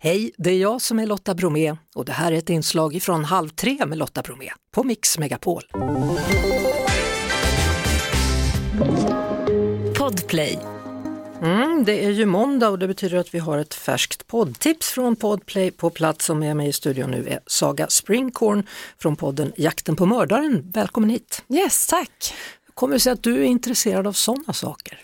Hej, det är jag som är Lotta Bromé och det här är ett inslag från Halv tre med Lotta Bromé på Mix Megapol. Podplay. Mm, det är ju måndag och det betyder att vi har ett färskt poddtips från Podplay på plats som är med i studion nu är Saga Springkorn från podden Jakten på mördaren. Välkommen hit! Yes, tack! Kommer det sig att du är intresserad av sådana saker?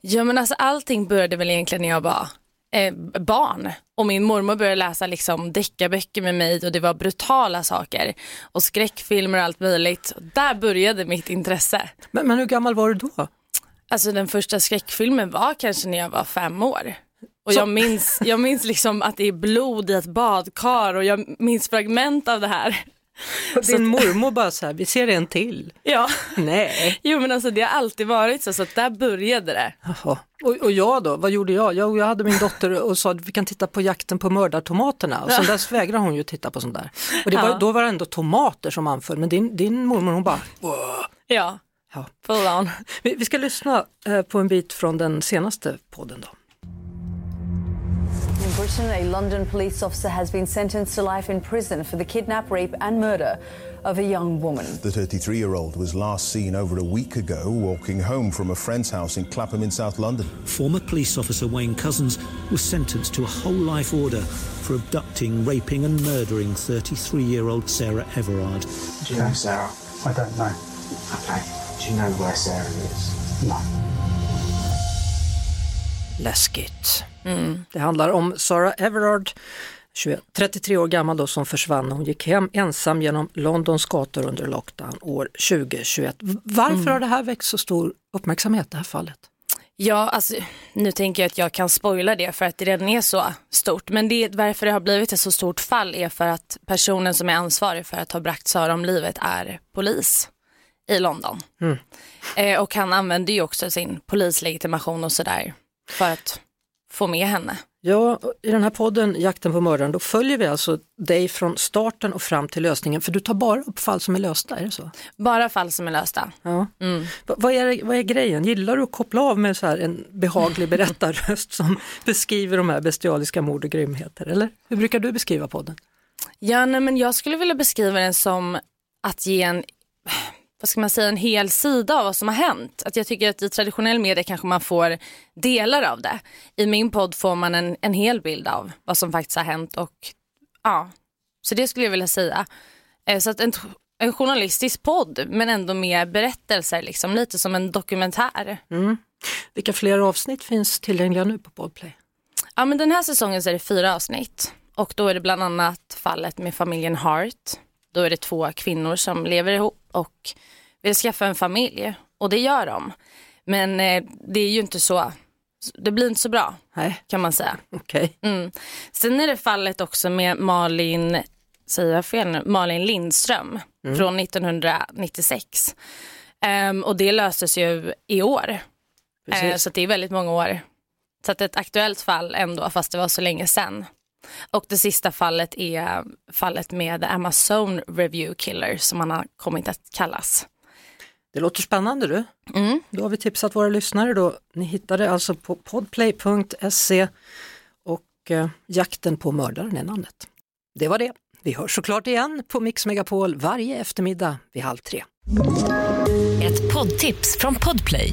Ja men alltså allting började väl egentligen när jag var eh, barn och min mormor började läsa liksom deckarböcker med mig och det var brutala saker och skräckfilmer och allt möjligt. Där började mitt intresse. Men, men hur gammal var du då? Alltså den första skräckfilmen var kanske när jag var fem år. Och jag minns, jag minns liksom att det är blod i ett badkar och jag minns fragment av det här. Din mormor bara så här, vi ser en till. Ja, Nej. jo men alltså det har alltid varit så, så att där började det. Jaha. Och, och jag då, vad gjorde jag? jag? Jag hade min dotter och sa vi kan titta på jakten på mördartomaterna och sen dess vägrar hon ju titta på sånt där. Och var, Ja. då var det ändå tomater som anföll men din, din mormor hon bara "Wow." Ja, ja. full on. vi, vi ska lyssna eh, på en bit från den senaste podden då. In Britain, a London police officer has been sentenced to life in prison for the kidnap, rape, and murder of a young woman. The 33 year old was last seen over a week ago walking home from a friend's house in Clapham in South London. Former police officer Wayne Cousins was sentenced to a whole life order for abducting, raping, and murdering 33 year old Sarah Everard. Do you know Sarah? I don't know. Okay. Do you know where Sarah is? No. Läskigt. Det handlar om Sarah Everard, 21, 33 år gammal då, som försvann. Hon gick hem ensam genom Londons gator under lockdown år 2021. Varför har det här väckt så stor uppmärksamhet, det här fallet? Ja, alltså, nu tänker jag att jag kan spoila det för att det redan är så stort. Men det, varför det har blivit ett så stort fall är för att personen som är ansvarig för att ha bragt Sara om livet är polis i London. Eh, och han använder ju också sin polislegitimation och sådär för att få med henne. Ja, i den här podden Jakten på mördaren, då följer vi alltså dig från starten och fram till lösningen, för du tar bara upp fall som är lösta, är det så? Bara fall som är lösta. Ja. Va- Vad, är, vad är grejen? Gillar du att koppla av med så här en behaglig berättarröst som beskriver de här bestialiska mord och grymheter, eller? Hur brukar du beskriva podden? Ja, nej, men jag skulle vilja beskriva den som att ge en, vad ska man säga, en hel sida av vad som har hänt. Att jag tycker att i traditionell media kanske man får delar av det. I min podd får man en, en hel bild av vad som faktiskt har hänt och ja, så det skulle jag vilja säga. Eh, Så att en, en journalistisk podd men ändå med berättelser, liksom, lite som en dokumentär. Vilka fler avsnitt finns tillgängliga nu på Podplay? Ja, men den här säsongen så är det fyra avsnitt och då är det bland annat fallet med familjen Hart. Då är det två kvinnor som lever ihop och vill skaffa en familj och det gör de. Men eh, det är ju inte så, det blir inte så bra Nej, kan man säga. okej. Mm. Sen är det fallet också med Malin, säger jag fel nu, Malin Lindström från 1996. Ehm, och det löstes ju i år. Eh, så det är väldigt många år. Så att ett aktuellt fall ändå, fast det var så länge sedan. Och det sista fallet är fallet med Amazon Review Killer som han har kommit att kallas. Det låter spännande du. Mm. Då har vi tipsat våra lyssnare då. Ni hittar det alltså på podplay.se och eh, Jakten på mördaren är namnet. Det var det. Vi hörs såklart igen på Mix Megapol varje eftermiddag vid halv tre. Ett poddtips från Podplay.